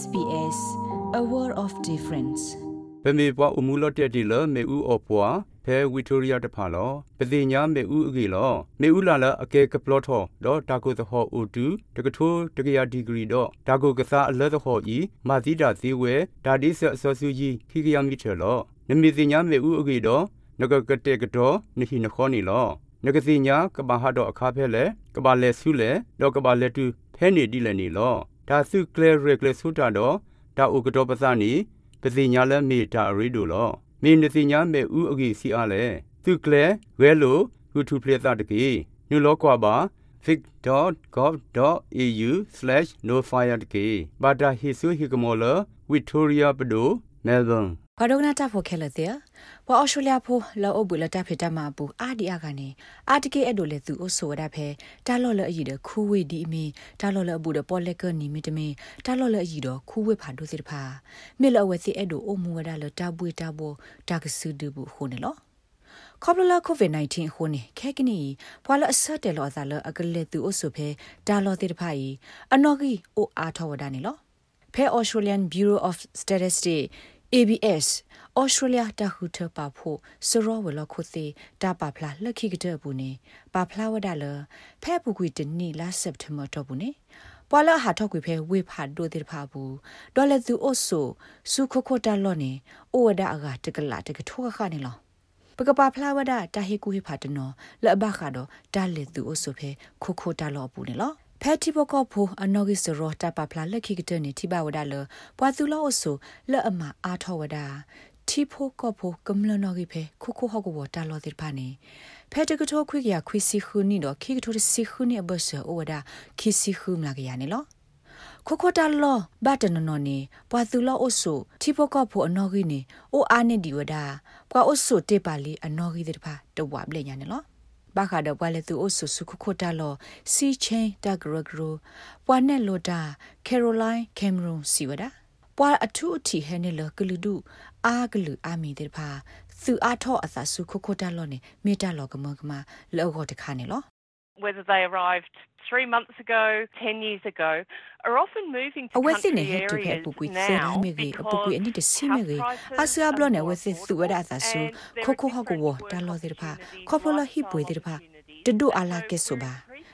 SBS a world of difference ပမေပွားအမှုလတ်တဲ့ဒီလမေဦးအပွားဖဲဝီတိုရီယာတဖာလောပတိညာမေဦးအကေလောမေဦးလာလအကေကပလော့ထောတော့တာကိုသဟောအိုတူတကထိုးတကရာဒီဂရီတော့တာကိုကစားအလဲသဟောဤမာသီတာဇီဝဲဒါဒီဆအစောစုကြီးခိကရမီထေလောနမီစညာမေဦးအကေတော့နဂကတဲ့ကတော့နိဟိနခောနီလောနဂစီညာကဘာဟာတော့အခါဖဲလေကဘာလဲဆုလေတော့ကဘာလဲတူဖဲနေတိလည်းနေလော ဒါစုကလေရကလေဆုတာတော့ဒါဥကတော့ပစနီပစီညာလဲမေတာရီတို့လောမင်းနစီညာမေဥအကြီးစီအားလဲသူကလေဝဲလိုဟူထူပလက်တာတကေညလောကွာပါ vic.gov.au/nofire တကေဘာတာဟီဆူဟီကမောလဝီတိုရီယာပဒိုမဲလ် ဘန်ဘာဒုနာတာဖိုခဲလတဲ့ပေါ်အော်စတြေးလျဖိုလောအဘူလတာဖေတမအပူအာဒီအကနေအာတကေအဲ့ဒိုလေသူအဆိုဒါဖဲတာလော်လအီဒခူဝေဒီအမီတာလော်လအဘူဒပေါ်လက်ကနီမီတမီတာလော်လအီဒခူဝေဖာဒိုစစ်ဖာမေလဝစီအဲ့ဒိုအမူဝဒါလတာပွေတာဘောတာကဆူဒူဘူးခုန်နော်ခေါပလလာကိုဗစ် -19 ခုနေခဲကနီဘွာလအဆက်တယ်လောအသာလအကလေသူအဆုဖဲဒါလောတိတဖိုင်အနော်ဂီအိုအားထောဝဒနေလောဖဲ Australian Bureau of Statistics ABS Australia တခုထပါဖို့စရောဝလခုသေးတပါဖလာလက်ခိကတဲ့ဘူးနေပါဖလာဝဒါလဖဲပူကွီတနီလာစက်တဘာတော့ဘူးနေပွာလာဟာထောက်ကွေဖဲဝေဖာဒိုတဲ့ဖာဘူးဒေါ်လက်သူအိုဆိုစုခခိုတာလော့နေအိုဝဒါအကတကလာတကထောခနေလောပကပါဖလာဝဒတာဟေကူဟေဖာတနော်လက်ဘခါတော့တာလက်သူအိုဆိုဖဲခိုခိုတာလော့ဘူးနေလော ဖက်တီဘကောဖိုအနော်ဂီစရောတာပပလာလက်ခိကတဲ့နေတိဘဝဒါလပွာသူလောအဆူလက်အမအားထောဝဒါတီဖိုကောဖိုကမ္လနော်ဂီဖေခုခုဟောကဝတာလောတိဖာနေဖက်တကထောခွိကရခွိစီခုနီတော့ခိကထောစီခုနီအဘဆဩဝဒါခိစီခုမလာကရနေလောခိုခိုတာလောဘတ်တနနော်နေပွာသူလောအဆုတီဖိုကောဖိုအနော်ဂီနေအိုအာနေဒီဝဒါပွာအဆုတေပါလီအနော်ဂီတဲ့ဖာတဝဘလေညာနေလော ဘာခါတော့ဘွာလေသူအဆုစုခခုတာလောစီချင်းတာဂရဂရပွာနဲ့လိုတာကယ်ရိုလိုင်းကင်မရွန်စီဝဒါပွာအထူးအထီဟဲနေလကလူဒုအာဂလူအာမီတဲ့ဖာသူအားထောအသာစုခခုတာလောနေမေတာလောကမကမလောကတခါနေလော whether they arrived three months ago, ten years ago, are often moving to country areas now because ani de sime ge asya blo ne we se su wada sa su kho kho ha ko wo ta lo de pha kho pho la hi pwe de pha de do ala ke so ba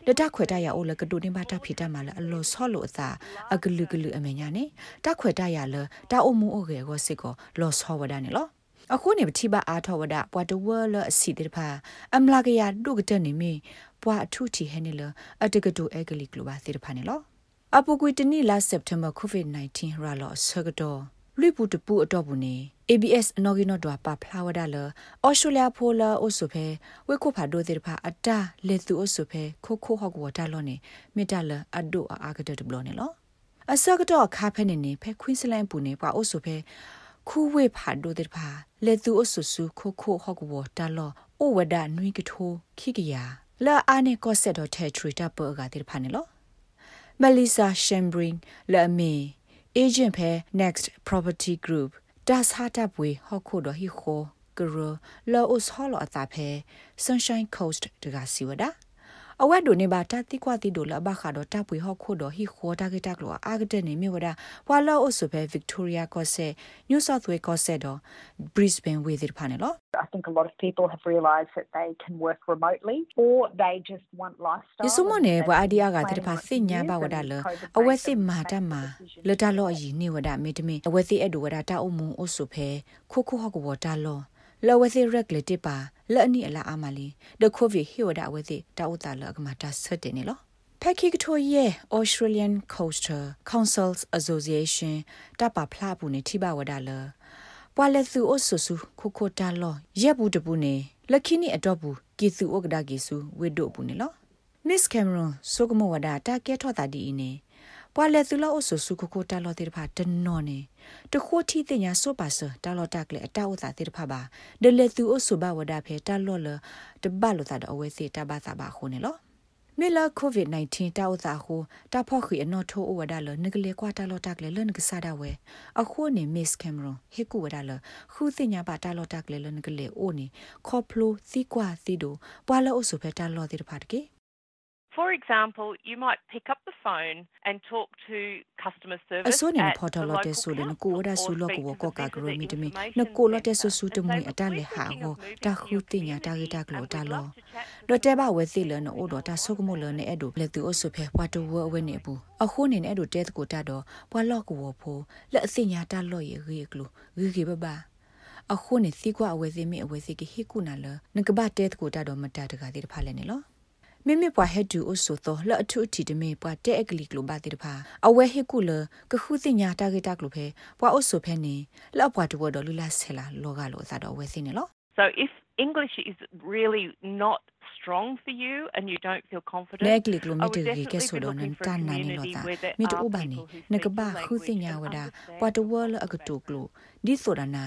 တတခွေတရအိုလကတုနေပါတာဖိတမှာလအလောဆောလို့အသာအကလူကလူအမေညာနေတခွေတရလတာအုံမူအိုကေကိုစစ်ကိုလောဆောဝဒနေလောအခုနေပတိပါအားထောဝဒပွားတဝလအစီတေဖာအမလာကရဒုကတနေမီ ပွားအထုတီဟဲနေလအတကတူအဲဂလီကလိုပါသေတဖာနေလောအပူကွီတနီလာစက်တမ်ဘာကိုဗစ် -19 ရာလောဆကတော့လွိပူတပူအတော့ဘူးနေ ABS အနော်ဂီနော်ဒွာပါဖလာဝဒါလအော်စတြေးလျဖိုလာအိုဆိုဖဲဝေခုဖာဒိုတေဖာအတာလေသူအိုဆိုဖဲခိုခိုဟော့ကောတာလောနေမေတလအဒိုအာဂဒတဘလောနေလောအစကတော့ခါဖဲနေနေဖဲခွင်းစလိုင်းပူနေပွာအိုဆိုဖဲခူဝေဖာဒိုတေဖာလေသူအိုဆိုဆူခိုခိုဟော့ကောတာလောအိုဝဒနွိကထိုခိကယာ လာအာနေကောဆက်တော့ထဲထရီတာပေါ်ကတေဖာနေလောမလီဆာရှမ်ဘရင်လာမီ agent ဖဲ next property group ဒါစာတပ်ပွေဟော့ခုဒဟီခိုဂရလောအိုစဟောလောအတာဖဲ sunshine coast တကစီဝဒါ အဝတ်ဒိုနေပါတတိကွာတိဒိုလဘခါတော့တပ်ပွေဟော့ခုတော့ဟီခိုတာကတက်လောအာဂတဲ့နေမြဝဒါဝါလောအိုဆိုဖဲ Victoria ကော့ဆက် New South Wales ကော့ဆက်တော့ Brisbane ဝေးတဲ့ဖာနေလော I think a lot of people have realized that they can work remotely or they just want lifestyle. Yisumone wa adia ga tir pha sinya ba wada le awe si ma ta ma le ta lo yi ni wada me de me awe si edu wada ta umu osu phe khu khu ho ko wada lo လဝစီရက်လက်တပါလက်အနီအလာအမလီဒကိုဗီဟီဝဒဝစီတာဥတာလကမတာဆတ်တယ်နော်ဖက်ခိကထိုရဲ့ Australian Coastal Councils Association တပဖလာဘူးနေထိပါဝဒါလပွာလက်စုအဆူဆူခုခိုတာလောရက်ဘူးတပူနေလက်ခိနီအတော့ဘူးကီစုဩကဒါကီစုဝိဒိုဘူးနေလော Miss Cameron ဆိုကမဝဒါတာကဲထော့တာဒီနေ ပွာလက်စုလောအဆူဆူခုခိုတာလောတေဖာတနော်နေတခိုးတီတင်ညာဆိုပါစတာလောတက်လေအတောက်သာတေဖာပါဒလေသူအဆူဘဝဒါဖေတာလောလတဘလောတာတော့အဝဲစီတဘာသာပါခုနေလောမေလာကိုဗစ် -19 တောက်သာဟုတာဖော့ခီအနော်ထိုးဝဒါလနဂလေကွာတာလောတက်လေလနဂဆာဒါဝဲအခုနေမစ်ကင်မရွန်ဟေကူဝဒါလခူသိညာပါတာလောတက်လေလနဂလေအိုနေခေါပလိုသီကွာသီဒိုပွာလောအဆုဖဲတာလောတိတဖာတကေ For example, you might pick up the phone and talk to customer အ service စိုးနေ at ဖော် the တော်လို့တဲ့ local ဆိုတဲ့ council ကိုဝဒ or ဆူလော့ speak ကို to ကော the ကာဂရိုမီတမီ visitor နကိုလော့တဲ့ information ဆူဆူတမွေ centre အတ and လက် say, ဟာ "We're ကို thinking တာ of ခူ moving တင်ညာ into တာ your ဂတာက community လော and တာ we'd လော love to chat to လောတဲဘဝဲစီလနအိုတော်တာဆုကမလနဲ့အဲ့ဒိုလက်သူအဆုဖဲပွားတဝအဝဲနေဘူးအခုနေနဲ့အဲ့ဒိုတဲတကိုတာတော့ပွာလော့ကိုဝဖိုးလက်အစညာတာလော့ရရီကလိုရီကေဘဘာအခုနေစီကွာအဝဲစီမီအဝဲစီကဟိကုနာလနကဘတဲတကိုတာတော့မတာတကတိတဖာလဲနေလော မိမိပွားဟက်တူအဆိုတော့လအထုအတီတမေပွားတဲ့အကလီကလိုဘာတိတဖာအဝဲဟိကုလကခုစညာတာဂေတာကလိုဖဲပွားအဆိုဖဲနေလပွားတဝတော်လူလာဆဲလာလောကလောသာတော့ဝဲစီနေလော So if English is really not strong for you and you don't feel confident, လဲကလီကလိုမီ I တ would ရီကဲ definitely ဆို be တော့နန် looking for တ a န်နာနေလော community တာ where there မီတ are အိုဘာနေ people who န speak ကဘာ the ခုစ language ညာ and ဝဒ understand ပွားတဝလအကတူကလိုဒီဆိုတာနာ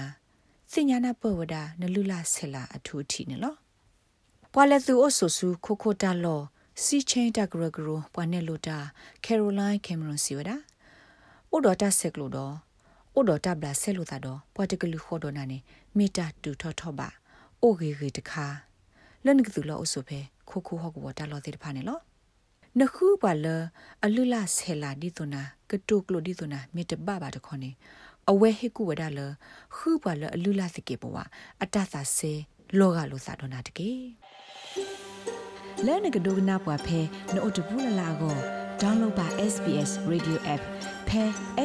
စညာနာပဝဒနလူလာဆဲလာအထူးထီနေလော ပွာလက်သူအဆိုစုခိုခိုတာလော စီချင်းတဂရဂရပွာနေလိုတာကယ်ရိုလိုင်းကင်မရွန်စီဝဒအိုဒတာဆက်ကလိုတော့အိုဒတာဘလာဆဲလိုတာတော့ပွာတကလူခေါ်တော့နာနေမီတာတူထောထောပါအိုဂေဂေတခါလန်ကတူလောအဆိုဖဲခိုခိုဟောကဝတာလောတဲ့ဖာနေလောနခုပါလအလူလာဆဲလာဒီတုနာကတုကလိုဒီတုနာမေတ္တဘဘာတခေါနေအဝဲဟိကူဝဒါလခုပါလအလူလာစကေဘဝအတသာဆေလောကလိုစာဒနာတကေ လဲနကဒိုနာပွားဖဲနို့တဘူးလလာကို download ပါ SBS radio app ဖဲ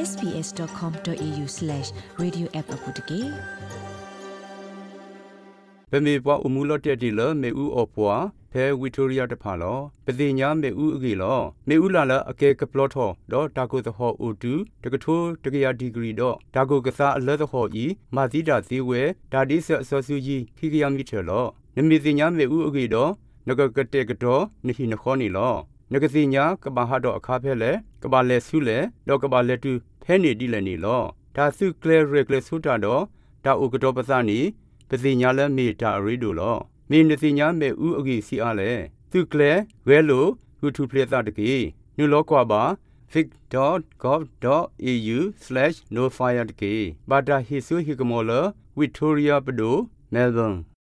sbs.com.au/radioapp အပုတကေပမေပွားအမှုလော့တက်တီလမေဦးအော်ပွားဖဲဝီတိုရီယာတဖာလောပတိညာမေဦးအကေလောမေဦးလာလအကေကပလော့ထောဒေါ်တာကိုသဟောအိုတူတကထိုးတကရာဒီဂရီဒေါ်ဒါကိုကစားအလက်သဟောဤမာသီတာသီဝဲဒါဒီဆအစောဆူကြီးခိကရမီထေလောနမီတိညာမေဦးအကေဒေါ် နဂကတဲ့ကတော်နိဟိနခောနီလောနဂစီညာကဘာဟာတော့အခါဖဲလေကဘာလဲဆူလေဒေါ်ကဘာလဲတူဖဲနေဒီလည်းနီလောဒါစုကလဲရကလဲဆူတာတော့ဒါဥကတော်ပသနီပစီညာလဲမေတာရီဒိုလောမေနစီညာမေဥအဂီစီအားလဲသူကလဲဝဲလိုဟူထူပလက်တာတကေညလောကွာပါ vic.gov.au/nofire တကေဘာတာဟီဆူဟီကမောလ Victoria Pado Melbourne